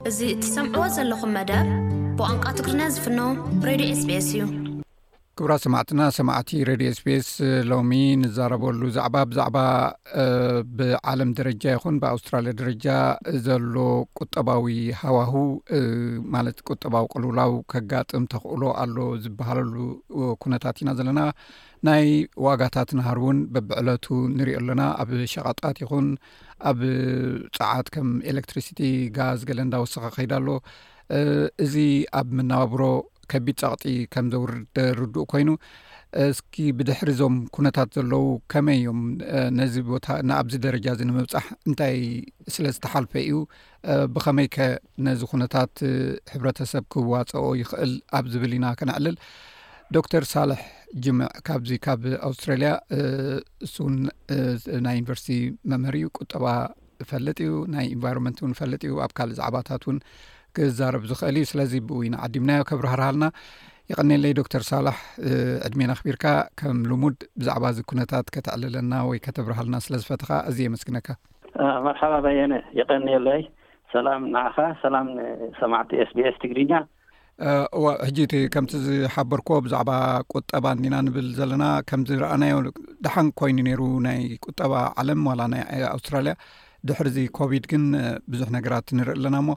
እዚ እትሰምዕዎ ዘለኹም መደብ ብቋንቋ ትግርኛ ዝፍኖ ሬድዮ ኤስቤስ እዩ። ክብራት ሰማዕትና ሰማዕቲ ረድዮ ስፔስ ሎሚ ንዛረበሉ ዛዕባ ብዛዕባ ብዓለም ደረጃ ይኹን ብኣውስትራልያ ደረጃ ዘሎ ቁጠባዊ ሃዋሁ ማለት ቁጠባዊ ቅልውላው ከጋጥም ተኽእሎ ኣሎ ዝበሃለሉ ኩነታት ኢና ዘለና ናይ ዋጋታት ናሃር እውን በብዕለቱ ንሪኦ ኣለና ኣብ ሸቓጣት ይኹን ኣብ ፀዓት ከም ኤሌክትሪሲቲ ጋዝ ገለ እንዳወሰኸ ከይዳ ኣሎ እዚ ኣብ መናባብሮ ከቢድ ፀቕጢ ከም ዘውርድ ርዱእ ኮይኑ እስኪ ብድሕሪ እዞም ኩነታት ዘለዉ ከመይ እዮም ነዚ ቦታ ንኣብዚ ደረጃ እዚ ንምብፃሕ እንታይ ስለ ዝተሓልፈ እዩ ብኸመይ ከ ነዚ ኩነታት ሕብረተሰብ ክዋፀኦ ይኽእል ኣብ ዝብል ኢና ከነዕልል ዶክተር ሳልሕ ጅምዕ ካብዚ ካብ ኣውስትራልያ እሱን ናይ ዩኒቨርሲቲ መምህር እዩ ቁጠባ ፈልጥ እዩ ናይ ኢንቫይሮንመንት እውን ፈልጥ እዩ ኣብ ካልእ ዛዕባታት እውን ክዛረብ ዝኽእል እዩ ስለዚ ብኡ ኢና ዓዲምናዮ ከብርሃርሃልና ይቀኒለይ ዶክተር ሳላሕ ዕድሜን ኣኽቢርካ ከም ልሙድ ብዛዕባ እዚ ኩነታት ከተዕልለና ወይ ከተብርሃልና ስለዝፈትኻ እዚ የመስግነካ መርሓባ በየነ የቀንየለይ ሰላም ንዓኻ ሰላም ንሰማዕቲ ኤስቢስ ትግርኛ እዋ ሕጂ እቲ ከምቲ ዝሓበርኮ ብዛዕባ ቁጠባ እኒና ንብል ዘለና ከምዚ ረኣናዮ ደሓን ኮይኑ ነይሩ ናይ ቁጠባ ዓለም ዋላ ናይ ኣውስትራልያ ድሕሪ ዚ ኮቪድ ግን ብዙሕ ነገራት ንርኢ ኣለና እሞ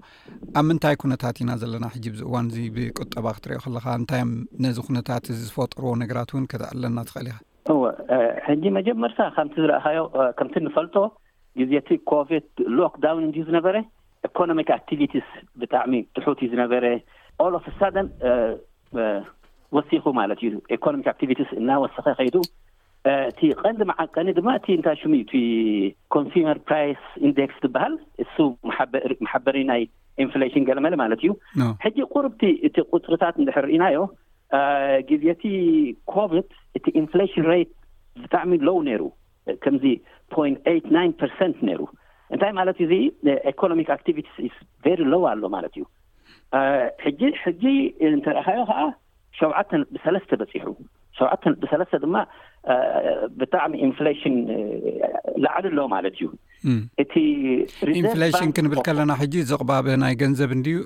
ኣብ ምንታይ ኩነታት ኢና ዘለና ሕጂ ብዚ እዋን እዚ ብቁጠባ ክትሪኦ ከለካ እንታይዮም ነዚ ኩነታት እዚ ዝፈጥርዎ ነገራት እውን ከተዕለና ትኽእል ኢኻ እወ ሕጂ መጀመርታ ከምቲ ዝረእኻዮ ከምቲ ንፈልጦ ግዜ እቲ ኮቪድ ሎክዳውን እንድዩ ዝነበረ ኢኮኖሚክ ኣክቲቪቲስ ብጣዕሚ ትሑት እዩ ዝነበረ ኦል ኦፍ ሳደን ወሲኹ ማለት እዩ ኢኮኖሚክ ኣክቲቪቲስ እናወሰኸ ከይዱ እቲ ቀንዲ መዓቀኒ ድማ እቲ እንታይ ሽሙ እቲ ኮንሱመር ፕራይስ ኢንደክስ ዝበሃል እሱ መሓበሪ ናይ ኢንፍሌሽን ገለመለ ማለት እዩ ሕጂ ቁርብቲ እቲ ቁፅርታት እንድሕር ኢናዮ ግዜቲ ኮቪድ እቲ ኢንፍሌሽን ሬት ብጣዕሚ ሎው ነይሩ ከምዚ ፖይንት ኤይት ናይን ፐርሰንት ነይሩ እንታይ ማለት እዩ እዚ ኤኮኖሚክ ኣክቲቪቲስ ኢስ ቬሪ ሎው ኣሎ ማለት እዩ ሕጂ ሕጂ እንተረኣኻዮ ከዓ ሸውዓተ ነጥቢ ሰለስተ በፂሑ ሸውዓተ ነጥቢ ሰለስተ ድማ ብጣዕሚ ኢንፍሌሽን ላዕሊ ኣሎ ማለት እዩ እቲ ኢንፍሌሽን ክንብል ከለና ሕጂ ዘቕባበ ናይ ገንዘብ እንድዩ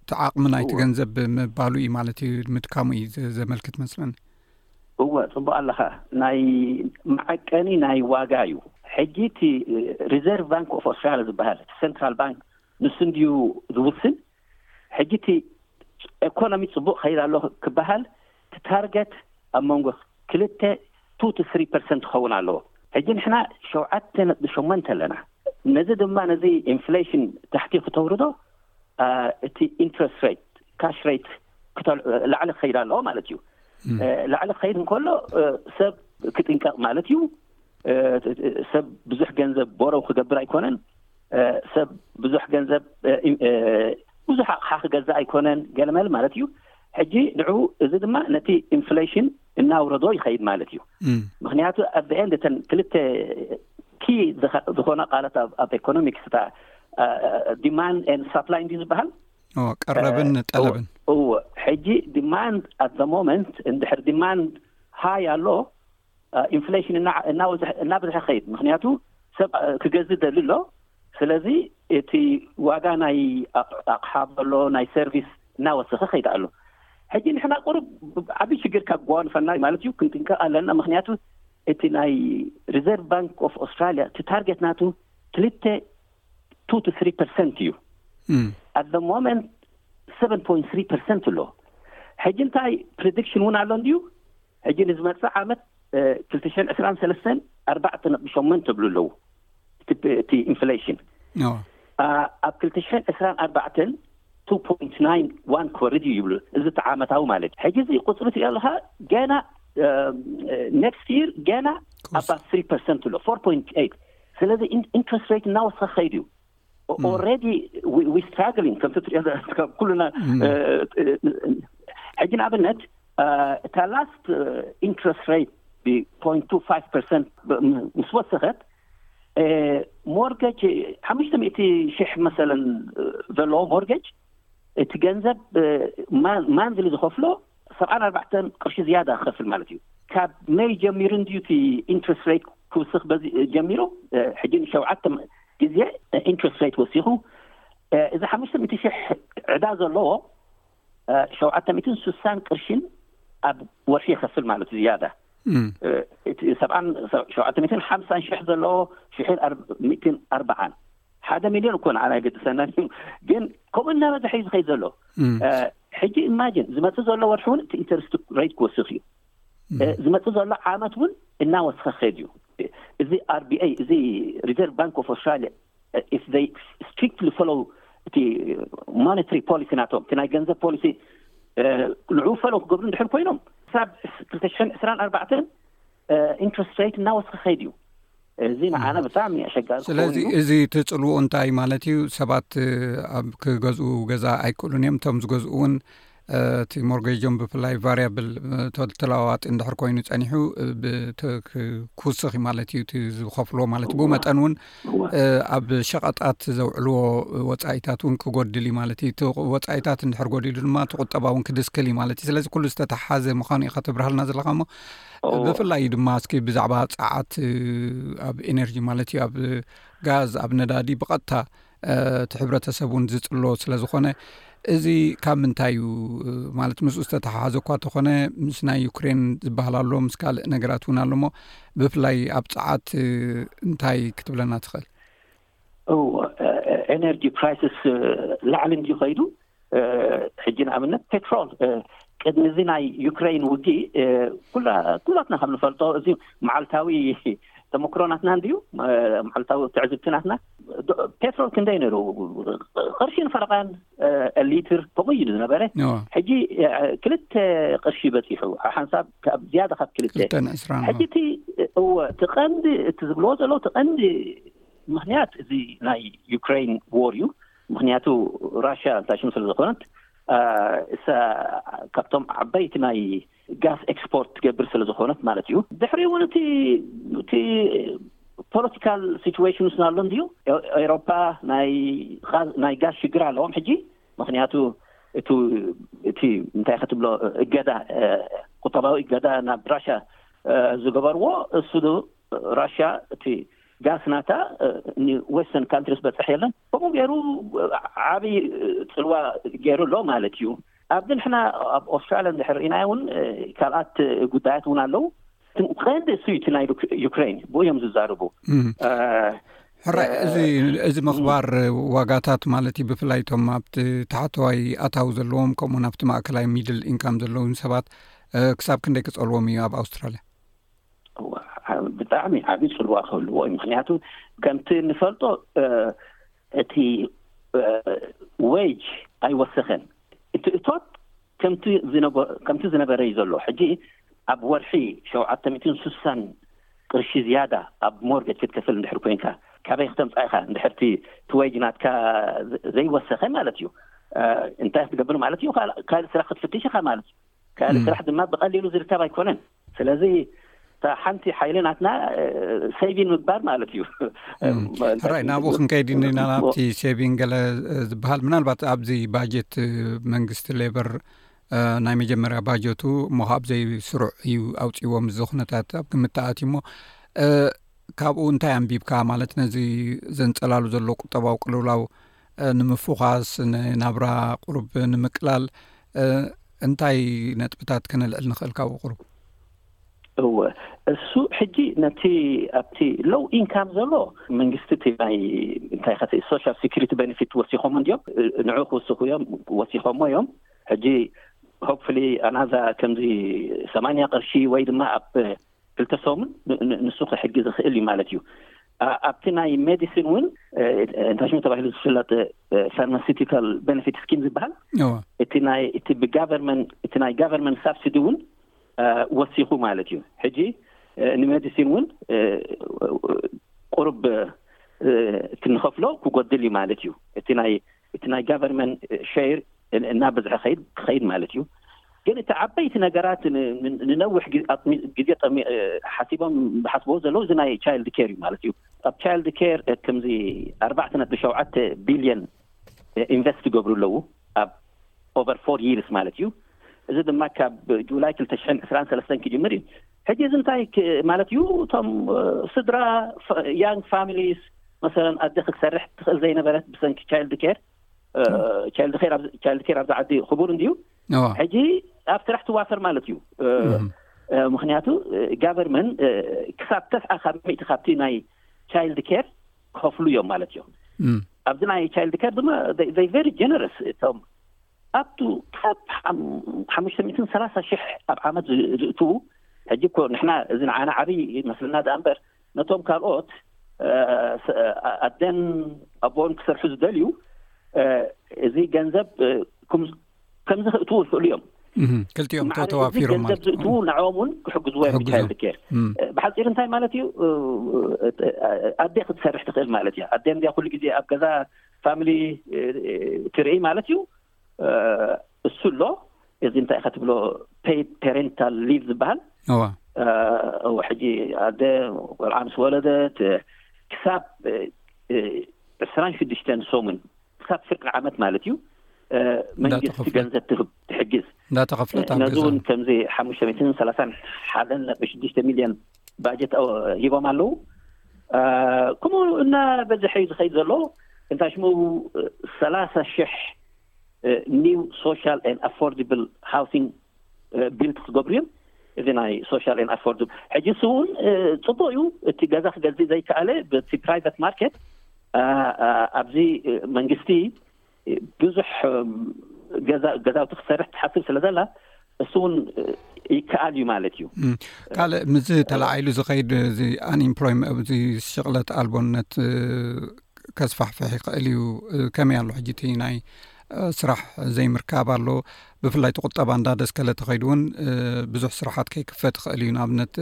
እቲ ዓቕሚ ናይቲ ገንዘብ ምባሉ እዩ ማለት እዩ ምድካሙ እዩ ዘመልክት መስለኒ እወ ፅቡቅ ኣለኻ ናይ መዓቀኒ ናይ ዋጋ እዩ ሕጂ እቲ ሪዘርቭ ባንክ ኦፍ ኣስትራልያ ዝበሃል እቲ ሰንትራል ባንክ ንሱ እንድዩ ዝውስን ሕጂ እቲ ኤኮኖሚ ጽቡቅ ክኸይድ ኣሎ ክበሃል እቲ ታርገት ኣብ መንጎ ክልተ ቱ ቱ ስሪ ፐርሰንት ክኸውን ኣለዎ ሕጂ ንሕና ሸውዓተ ነጥቢ ሸሞንተ ኣለና ነዚ ድማ ነዚ ኢንፍሌሽን ታሕቲ ክተውርዶ እቲ ኢንትረስት ሬት ካሽ ሬት ላዕሊ ክኸይድ ኣለዎ ማለት እዩ ላዕሊ ክኸይድ እንከሎ ሰብ ክጥንቀቕ ማለት እዩ ሰብ ብዙሕ ገንዘብ ቦረው ክገብር ኣይኮነን ሰብ ብዙሕ ገንዘብ ብዙሕ ኣቕሓ ክገዛእ ኣይኮነን ገለመል ማለት እዩ ሕጂ ንዕኡ እዚ ድማ ነቲ ኢንፍሌሽን እናውረዶ ይኸይድ ማለት እዩ ምክንያቱ ኣብ ኤንድ እተን ክልተ ኪ ዝኾነ ቃለት ኣብ ኤኮኖሚክስ እታ ዲማን ን ሳፕላይ እንዲ ዝበሃል ቀረብን ጠለብን እዎ ሕጂ ዲማንድ ኣዘ ሞመንት እንድሕር ዲማንድ ሃይ ኣሎ ኢንፍሌሽን እናበዝሐ ክኸይድ ምክንያቱ ሰብ ክገዝ ይደሊ ኣሎ ስለዚ እቲ ዋጋ ናይ ኣቕሓ በሎ ናይ ሰርቪስ እናወሰኸ ከይድ ኣሎ ሕጂ ንሕና ቁሩብ ዓብዪ ሽግር ካብ ጓዋን ፈናይ ማለት እዩ ክንጥንቀቕ ኣለና ምክንያቱ እቲ ናይ ሪዘርቭ ባንክ ኦፍ ኣውስትራሊያ እቲ ታርጌት ናቱ ክልተ ቱ ቱ ስሪ ፐርሰንት እዩ ኣት ሞመንት ሰቨን ፖይንት ስሪ ፐርሰንት ኣሎ ሕጂ እንታይ ፕሬዲክሽን እውን ኣሎ እንድዩ ሕጂ ንዝመጽእ ዓመት ክልተ ሽሕን ዕስራን ሰለስተን ኣርባዕተ ነጥቢ ሸሞንተ ይብሉ ኣለዉ እቲ ኢንፍሌሽን ኣብ ክልተ ሽሕን ዕስራን ኣርባዕተን ቱ ፖይንት ናይን ዋን ክወርድ እዩ ይብሉ እዚ እቲ ዓመታዊ ማለት እዩ ሕጂ እዚ ቁፅሪ ትሪኦ ኣለካ ገና ኔክስት ይር ገና ኣባት ትሪ ፐርሰንት ኣሎ ፎር ፖይንት ኤይት ስለዚ ኢንትረስት ሬት እናወስኸ ከይድ እዩ ኦረዲ ስትራግሊንግ ከምቲ ትሪኦ ኩሉና ሕጂ ንኣብነት እታ ላስት ኢንትረስት ሬት ብፖይንት ቱ ፋይቭ ፐርሰንት ምስ ወሰኸት ሞርገጅ ሓሙሽተ ሚእቲ ሽሕ መሰለን ዘለዎ ሞርገጅ እቲ ገንዘብ ማንዝሊ ዝኸፍሎ ሰብዓን ኣርባዕተን ቅርሺ ዝያዳ ክኸፍል ማለት እዩ ካብ መይ ጀሚሩ እንድዩ እቲ ኢንትረስት ሬት ክውስኽ በዚ ጀሚሩ ሕጂ ንሸውዓተ ግዜ ኢንትረስት ሬት ወሲኹ እዚ ሓሙሽተ ሚእቲ ሽሕ ዕዳ ዘለዎ ሸውዓተ ሚእትን ስሳን ቅርሺን ኣብ ወርሒ ይኸፍል ማለት ዝያዳ እቲ ሰብኣን ሸውዓተ ሚእትን ሓምሳን ሽሕ ዘለዎ ሽሕን ሚእትን ኣርባዓን ሓደ ሚልዮን እኮ ንዓና ይገድሰና እዩ ግን ከምኡ እናበዝሐ እዩ ዝኸይድ ዘሎ ሕጂ ኢማጅን ዝመፅእ ዘሎ ወርሒ እውን እቲ ኢንተርስት ሬት ክወስኽ እዩ ዝመፅእ ዘሎ ዓመት እውን እናወስኸ ክኸድ እዩ እዚ ኣርቢኤ እዚ ሪዘርቭ ባንክ ኦፍ ኣውስትራሊያ ኢፍ ዘይ ስትሪክትሊ ፎሎው እቲ ሞኔትሪ ፖሊሲ ናቶም እቲ ናይ ገንዘብ ፖሊሲ ንዑ ፈሎ ክገብሩ እንድሕር ኮይኖም ክሳብ ክልተ ሽሕን ዕስራን ኣርባዕተን ኢንትረስት ሬት እናወስኸ ኸይድ እዩ እዚ ንዓና ብጣዕሚ ኣሸጋሪ ክኸውን እዩ። ስለዚ እዚ እቲ ጽልውኡ እንታይ ማለት እዩ? ሰባት ኣብ ክገዝኡ ገዛ ኣይክእሉን እዮም። እቶም ዝገዝኡ እውን እቲ ሞርጌጆም ብፍላይ ቫርያብል ተለዋዋጢ እንድሕር ኮይኑ ጸኒሑ ክውስኽ እዩ ማለት እዩ እቲ ዝኸፍልዎ ማለት እዩ። ብመጠን እውን ኣብ ሸቐጣት ዘውዕልዎ ወጻኢታት እውን ክጎድል እዩ ማለት እዩ። እቲ ወጻኢታት እንድሕር ጎዲሉ ድማ እቲ ቁጠባ እውን ክድስክል እዩ ማለት እዩ። ስለዚ ኩሉ ዝተተሓሓዘ ምዃኑ ኢኻ ተብርሃልና ዘለኻ እሞ ብፍላይ እዩ ድማ እስኪ ብዛዕባ ፀዓት ኣብ ኤነርጂ ማለት እዩ ኣብ ጋዝ ኣብ ነዳዲ ብቐጥታ እቲ ሕብረተሰብ እውን ዝፅሎ ስለ ዝኾነ እዚ ካብ ምንታይ እዩ ማለት ምስ ዝተተሓሓዘ እኳ ተኾነ ምስ ናይ ዩክሬን ዝበሃል ኣሎ ምስ ካልእ ነገራት እውን ኣሎ ሞ ብፍላይ ኣብ ፀዓት እንታይ ክትብለና ትኽእል ኤነርጂ ፕራይስስ ላዕሊ እንድዩ ከይዱ ሕጂ ንኣብነት ፔትሮል ቅድሚ እዚ ናይ ዩክራይን ውግ ኩላትና ከም ንፈልጦ እዚ መዓልታዊ ተመክሮናትና እንድዩ መዓልታዊ ትዕዝብትናትና ፔትሮል ክንደይ ነይሩ ቅርሺ ንፈረቃን ሊትር ከምኡ እዩ ዝነበረ ሕጂ ክልተ ቅርሺ በፂሑ ሓንሳብ ካብ ዝያዳ ካብ ክልተ ሕጂ እቲ እወ ትቀንዲ እቲ ዝብልዎ ዘለ ትቀንዲ ምክንያት እዚ ናይ ዩክራይን ዎር እዩ ምክንያቱ ራሽያ እንታሽም ስለ ዝኮነት እሳ ካብቶም ዓበይቲ ናይ ጋስ ኤክስፖርት ትገብር ስለ ዝኮነት ማለት እዩ ድሕሪ እውን እቲ እቲ ፖለቲካል ሲትሽን ስና ኣሎ እንድዩ ኤሮፓ ናይ ጋስ ሽግር ኣለዎም ሕጂ ምክንያቱ እቲ እቲ እንታይ ከትብሎ እገዳ ቁጠባዊ እገዳ ናብ ራሽያ ዝገበርዎ እሱ ራሽያ እቲ ጋስ ናታ ንወስተርን ካንትሪ ዝበፅሕ የለን ከምኡ ገይሩ ዓብይ ፅልዋ ገይሩ ኣሎ ማለት እዩ ኣብዚ ንሕና ኣብ ኣውስትራልያ እንድሕር ርኢናዮ እውን ካልኣት ጉዳያት እውን ኣለው ቀንዲ እሱ እዩ እቲ ናይ ዩክሬን ብኡ እዮም ዝዛርቡ ሕራ እዚ እዚ ምኽባር ዋጋታት ማለት እዩ ብፍላይ እቶም ኣብቲ ታሕተዋይ ኣታዊ ዘለዎም ከምኡውን ኣብቲ ማእከላይ ሚድል ኢንካም ዘለዉን ሰባት ክሳብ ክንደይ ክፀልዎም እዩ ኣብ ኣውስትራልያ ብጣዕሚ ዓብዪ ፅልዋ ክህልዎ እዩ ምክንያቱ ከምቲ ንፈልጦ እቲ ወጅ ኣይወሰኸን እቲ እቶት ከምቲ ዝነበረ እዩ ዘሎ ሕጂ ኣብ ወርሒ ሸውዓተ ሚትን ስሳን ቅርሺ ዝያዳ ኣብ ሞርገጅ ክትከፍል እንድሕር ኮንካ ካበይ ክተምፃእ ኢኻ እንድሕርቲ እቲ ወጅ ናትካ ዘይወሰኸ ማለት እዩ እንታይ ክትገብር ማለት እዩ ካልእ ስራሕ ክትፍትሽ ኢኻ ማለት እዩ ካልእ ስራሕ ድማ ብቐሊሉ ዝርከብ ኣይኮነን ስለዚ እታ ሓንቲ ሓይሊ ናትና ሰቪን ምባር ማለት እዩ ራይ ናብኡ ክንከይዲ ኒና ናብቲ ሰቪን ገለ ዝበሃል ምናልባት ኣብዚ ባጀት መንግስቲ ሌበር ናይ መጀመርያ ባጀቱ እሞ ካብ ዘይ ስሩዕ እዩ ኣውፅዎ ምስዚ ኩነታት ኣብ ግምተኣት እዩሞ ካብኡ እንታይ ኣንቢብካ ማለት ነዚ ዘንፀላሉ ዘሎ ቁጠባዊ ቅልውላው ንምፉዃስ ንናብራ ቁሩብ ንምቅላል እንታይ ነጥብታት ከነልዕል ንኽእል ካብኡ ቁሩብ እወ እሱ ሕጂ ነቲ ኣብቲ ሎው ኢንካም ዘሎ መንግስቲ እቲ ናይ እንታይ ከ ሶሻል ሴኪሪቲ ቤኔፊት ወሲኾም እንዲዮም ንዑ ክውስኹ እዮም ወሲኾሞ እዮም ሕጂ ሆፕፍሊ ኣናዛ ከምዚ ሰማንያ ቅርሺ ወይ ድማ ኣብ ክልተ ሰሙን ን ንሱ ክሕግዝ ይኽእል እዩ ማለት እዩ። ኣ ኣብቲ ናይ ሜዲሲን እውን እንታይ ሽሙ ተባሂሉ ዝፍለጥ ፋርማሲቲካል ቤነፊት ስኪም ዝበሃል እወ እቲ ናይ እቲ ብጋቨርመንት እቲ ናይ ጋቨርመንት ሳብሲዲ እውን እ፣ ወሲኹ ማለት እዩ። ሕጂ እ፣ ንሜዲሲን እውን እ፣ ቁሩብ እ፣ እቲ ንኸፍሎ ክጎድል እዩ ማለት እዩ። እቲ ናይ እቲ ናይ ጋቨርመን ሸይር እናበዝሐ ኸይድ ክኸይድ ማለት እዩ ግን እቲ ዓበይቲ ነገራት ንነዊሕ ግዜ ሓሲቦም ዝሓስብዎ ዘለዉ እዚ ናይ ቻይልድ ኬር እዩ ማለት እዩ ኣብ ቻይልድ ኬር ከምዚ ኣርባዕተ ነጥቢ ሸውዓተ ቢልዮን ኢንቨስት ዝገብሩ ኣለዉ ኣብ ኦቨር ፎር ይርስ ማለት እዩ እዚ ድማ ካብ ጁላይ ክልተ ሽሕን ዕስራን ሰለስተን ክጅምር እዩ ሕጂ እዚ እንታይ ማለት እዩ እቶም ስድራ ያንግ ፋሚሊስ መሰለን ኣደ ክትሰርሕ ትኽእል ዘይነበረት ብሰንኪ ቻይልድ ኬር ቻይልድ ኬር ቻይልድ ኬር ኣብዚ ዓዲ ክቡር እንድዩ ሕጂ ኣብ ስራሕ ትዋፈር ማለት እዩ ምክንያቱ ጋቨርመን ክሳብ ተስዓ ካብ ሚእቲ ካብቲ ናይ ቻይልድ ኬር ክኸፍሉ እዮም ማለት እዮም ኣብዚ ናይ ቻይልድ ኬር ድማ ዘይ ቨሪ ጀነረስ እቶም ኣብቱ ክሳብ ሓሙሽተ ሚእትን ሰላሳ ሽሕ ኣብ ዓመት ዝእትዉ ሕጂ እኮ ንሕና እዚ ንዓና ዓብይ ይመስለና ደኣ እምበር ነቶም ካልኦት ኣደን ኣቦን ክሰርሑ ዝደልዩ እዚ ገንዘብ ከምዚ ክእትዉ ይኽእሉ እዮም ክልቲኦም ተተዋፊሮም ገንዘብ ዝእትዉ ንዕኦም እውን ክሕግዝዎ እዮም ሚካኤል ድኬር ብሓፂር እንታይ ማለት እዩ ኣዴ ክትሰርሕ ትኽእል ማለት እያ ኣዴ እንዲያ ኩሉ ግዜ ኣብ ገዛ ፋሚሊ ትርኢ ማለት እዩ እሱ ኣሎ እዚ እንታይ ኢካ ትብሎ ፔድ ፓሬንታል ሊቭ ዝበሃል እወ ሕጂ ኣደ ቆልዓ ምስ ወለደት ክሳብ ዕስራን ሽዱሽተን ሶሙን ክሳብ ፍርቂ ዓመት ማለት እዩ መንግስቲ ገንዘብ ትህብ ትሕግዝ ነዚ እውን ከምዚ ሓሙሽተ ሚትን ሰላሳን ሓደን ነጥቢ ሽዱሽተ ሚልዮን ባጀት ሂቦም ኣለው ከምኡ እናበዝሐ እዩ ዝኸይድ ዘሎ እንታይ ሽሙ ሰላሳ ሽሕ ኒው ሶሻል ን ኣፎርድብል ሃውሲንግ ቢልት ክገብሩ እዮም እዚ ናይ ሶሻል ን ኣፎርድ ሕጂ ስ እውን ፅቡቅ እዩ እቲ ገዛ ክገዝእ ዘይከኣለ ብቲ ፕራይቨት ማርኬት ኣብዚ መንግስቲ ብዙሕ ገዛውቲ ክሰርሕ ትሓስብ ስለ ዘላ እሱ እውን ይከኣል እዩ ማለት እዩ ካልእ ምስ ተላዓኢሉ ዝኸይድ እዚ ኣንኤምፕሎይ እዚ ሸቕለት ኣልቦነት ከስፋሕፍሕ ይኽእል እዩ ከመይ ኣሎ ሕጂ እቲ ናይ ስራሕ ዘይምርካብ ኣሎ ብፍላይ ቁጠባ እንዳ ደስከለ ተኸይዱ እውን ብዙሕ ስራሓት ከይክፈት ይኽእል እዩ ንኣብነት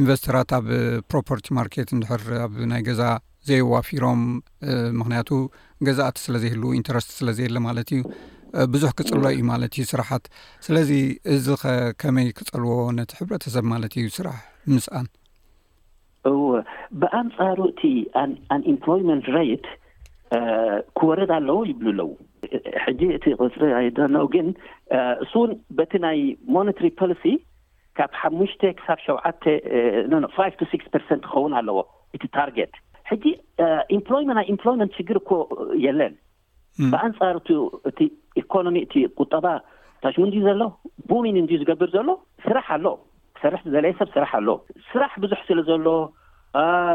ኢንቨስተራት ኣብ ፕሮፐርቲ ማርኬት እንድሕር ኣብ ናይ ገዛ ዘይዋፊሮም ምክንያቱ ገዛእቲ ስለ ዘይህልው ኢንተረስት ስለ ዘየለ ማለት እዩ ብዙሕ ክፅሎ እዩ ማለት እዩ ስራሓት ስለዚ እዚ ኸ ከመይ ክፀልዎ ነቲ ሕብረተሰብ ማለት እዩ ስራሕ ምስኣን እወ ብኣንፃሩ እቲ ኣንኤምፕሎይመንት ሬት ክወርድ ኣለዎ ይብሉ ኣለዉ ሕጂ እቲ ቁፅሪ ኣይደነው ግን እሱ እውን በቲ ናይ ሞነትሪ ፖሊሲ ካብ ሓሙሽተ ክሳብ ሸውዓተ ኖኖ ፋይቭ ቱ ሲክስ ፐርሰንት ክኸውን ኣለዎ እቲ ታርጌት ሕጂ ኢምፕሎይመንት ናይ ኢምፕሎይመንት ሽግር እኮ የለን ብኣንጻር እቲ እቲ ኢኮኖሚ እቲ ቁጠባ ታሽሙ እንዲዩ ዘሎ ቡሚን እንዲዩ ዝገብር ዘሎ ስራሕ ኣሎ ክሰርሕ ዝደለየ ሰብ ስራሕ ኣሎ ስራሕ ብዙሕ ስለ ዘሎ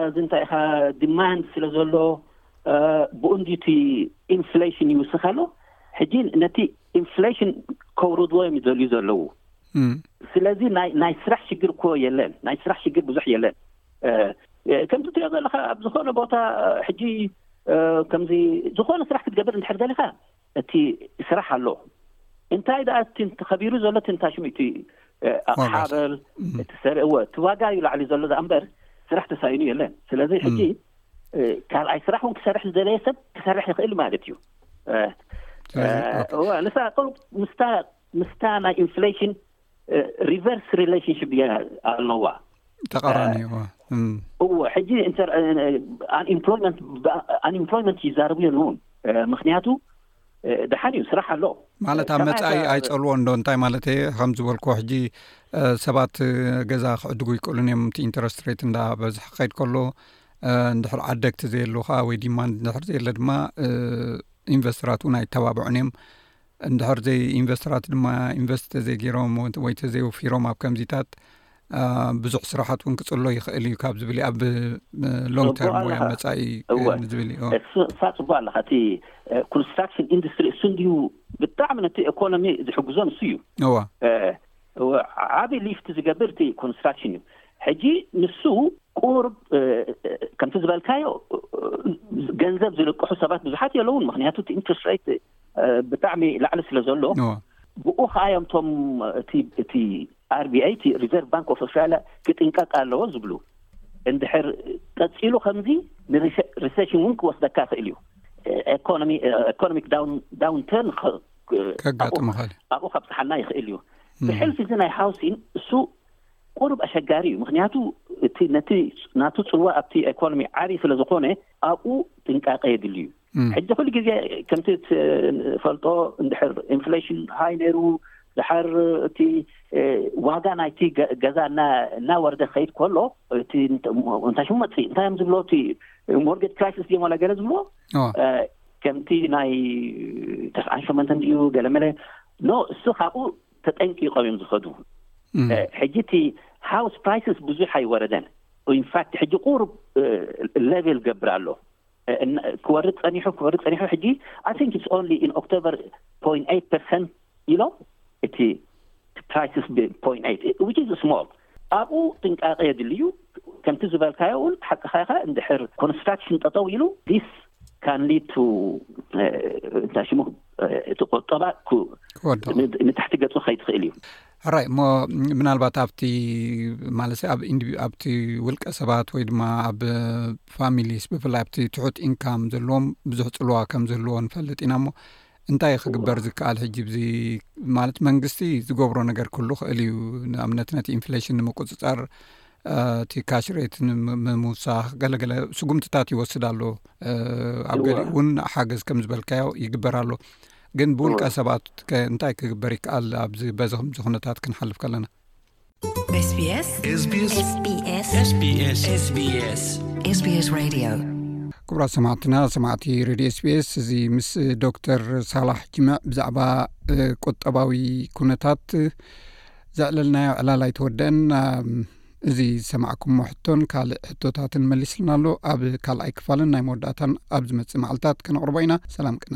እዚ እንታይ ኢኻ ዲማንድ ስለ ዘሎ ብኡ እንዲዩ እቲ ኢንፍሌሽን ይውስኽ ኣሎ ሕጂ ነቲ ኢንፍሌሽን ከውርድዎ እዮም ዝደልዩ ዘለዉ ስለዚ ናይ ስራሕ ሽግር እኮ የለን ናይ ስራሕ ሽግር ብዙሕ የለን ከምዚ ትሪኦ ዘለካ ኣብ ዝኮነ ቦታ ሕጂ ከምዚ ዝኮነ ስራሕ ክትገብር እንድሕር ደሊካ እቲ ስራሕ ኣሎ እንታይ ደኣ እቲ ተኸቢሩ ዘሎ እቲ እንታይ ሽሙ እቲ ኣቕሓ በል እቲ ሰር እወ እቲ ዋጋ እዩ ላዕሊ ዘሎ ዳኣ እምበር ስራሕ ተሳኢኑ የለን ስለዚ ሕጂ ካልኣይ ስራሕ እውን ክሰርሕ ዝደለየ ሰብ ክሰርሕ ይኽእል ማለት እዩ ንሳ ምስታ ምስታ ናይ ኢንፍሌሽን ሪቨርስ ሪላሽንሽፕ እያ ኣለዋ ተቃራኒ እዎ ሕጂ ኣንኤምፕሎይመንት ይዛረቡ የለዉን ምክንያቱ ደሓን እዩ ስራሕ ኣሎ ማለት ኣብ መፃኢ ኣይፀልዎ እንዶ እንታይ ማለት እየ ከም ዝበልኩ ሕጂ ሰባት ገዛ ክዕድጉ ይክእሉን እዮም ኢንተረስትሬት እንዳ በዝሕ ክከይድ ከሎ እንድሕር ዓደግቲ ዘየልካ ወይ ዲማን እንድሕር ዘየለ ድማ ኢንቨስትራት እውን ኣይተባብዑን እዮም እንድሕር ዘይ ኢንቨስትራት ድማ ኢንቨስት ተዘይገይሮም ወይ ተዘይወፊሮም ኣብ ከምዚታት ብዙሕ ስራሓት እውን ክፅሎ ይኽእል እዩ ካብ ዝብል ኣብ ሎንግ ተርም ወይ ኣብ መፃኢ ዝብል እዩ እሳ ፅቡቅ ኣለካ እቲ ኮንስትራክሽን ኢንዱስትሪ እሱ እንድዩ ብጣዕሚ ነቲ ኤኮኖሚ ዝሕግዞ ንሱ እዩ እዋ እወ ዓቢ ሊፍት ዝገብር እቲ ኮንስትራክሽን እዩ ሕጂ ንሱ ቁርብ ከምቲ ዝበልካዮ ገንዘብ ዝልቅሑ ሰባት ብዙሓት የለውን ምክንያቱ እቲ ኢንትረስት ሬት ብጣዕሚ ላዕሊ ስለ ዘሎ ብኡ ከዓ እዮም እቶም እቲ ኣርቢኣይ እቲ ሪዘርቭ ባንክ ኦፍ ኣውስትራልያ ክጥንቀቅ ኣለዎ ዝብሉ እንድሕር ቀፂሉ ከምዚ ንሪሴሽን እውን ክወስደካ ይኽእል እዩ ኤኮኖሚክ ዳውን ተርን ከጋጥምኸል ኣብኡ ካብፅሓልና ይኽእል እዩ ብሕልፊ እዚ ናይ ሃውሲን እሱ ቁሩብ ኣሸጋሪ እዩ ምክንያቱ እቲ ነቲ ናቱ ፅልዋ ኣብቲ ኤኮኖሚ ዓብይ ስለ ዝኾነ ኣብኡ ጥንቃቀ የድል እዩ ሕጂ ኩሉ ግዜ ከምቲ ፈልጦ እንድሕር ኢንፍሌሽን ሃይ ነይሩ ድሓር እቲ ዋጋ ናይቲ ገዛ እናወርደ ክኸይድ ከሎ እቲ እንታይ ሽሙ መፅኢ እንታይ እዮም ዝብሎ እቲ ሞርጌጅ ክራይስስ ድዮም ዋላ ገለ ዝብሎ ከምቲ ናይ ተስዓን ሸሞንተን ድዩ ገለመለ ኖ እሱ ካብኡ ተጠንቂቆም እዮም ዝኸዱ ሕጂ እቲ ሃውስ ፕራይስስ ብዙሕ ኣይወረደን ኢንፋክት ሕጂ ቁሩብ ሌቭል ገብር ኣሎ ክወርድ ፀኒሑ ክወርድ ፀኒሑ ሕጂ ኣይ ቲንክ ኢትስ ኦንሊ ኢን ኦክቶበር ፖይንት ኤይት ፐርሰንት ኢሎም እቲ ክራይሲስ ፖይንት ኤይት ዊች ኢዝ ስሞል ኣብኡ ጥንቃቐ የድልዩ ከምቲ ዝበልካዮ እውን ሓቅኻ ኢኻ እንድሕር ኮንስትራክሽን ጠጠው ኢሉ ዲስ ካን ሊድ ቱ እንታይ ሽሙ እቲ ቆጠባ ንታሕቲ ገጹ ከይድ ትኽእል እዩ ራይ እሞ ምናልባት ኣብቲ ማለት ኣብ ኣብቲ ውልቀ ሰባት ወይ ድማ ኣብ ፋሚሊስ ብፍላይ ኣብቲ ትሑት ኢንካም ዘለዎም ብዙሕ ፅልዋ ከም ዝህልዎ ንፈልጥ ኢና እሞ እንታይ እዩ ክግበር ዝከኣል ሕጂ ብዚ ማለት መንግስቲ ዝገብሮ ነገር ክሉ ክእል እዩ ንኣብነት ነቲ ኢንፍሌሽን ንምቁፅፃር እቲ ካሽሬት ምውሳኽ ገለገለ ስጉምትታት ይወስድ ኣሎ ኣብ ገሊ እውን ሓገዝ ከም ዝበልካዮ ይግበር ኣሎ ግን ብውልቀ ሰባት እንታይ ክግበር ይከኣል ኣብዚ በዚ ከምዚ ኩነታት ክንሓልፍ ከለና ክብራት ሰማዕትና ሰማዕቲ ሬድዮ ስቤስ እዚ ምስ ዶክተር ሳላሕ ጅምዕ ብዛዕባ ቁጠባዊ ኩነታት ዘዕለልናዮ ዕላል ኣይተወደአን እዚ ዝሰማዕኩሞ ሕቶን ካልእ ሕቶታትን መሊስልና ኣሎ ኣብ ካልኣይ ክፋልን ናይ መወዳእታን ኣብ ዝመፅእ መዓልታት ከነቕርቦ ኢና ሰላም ቅነ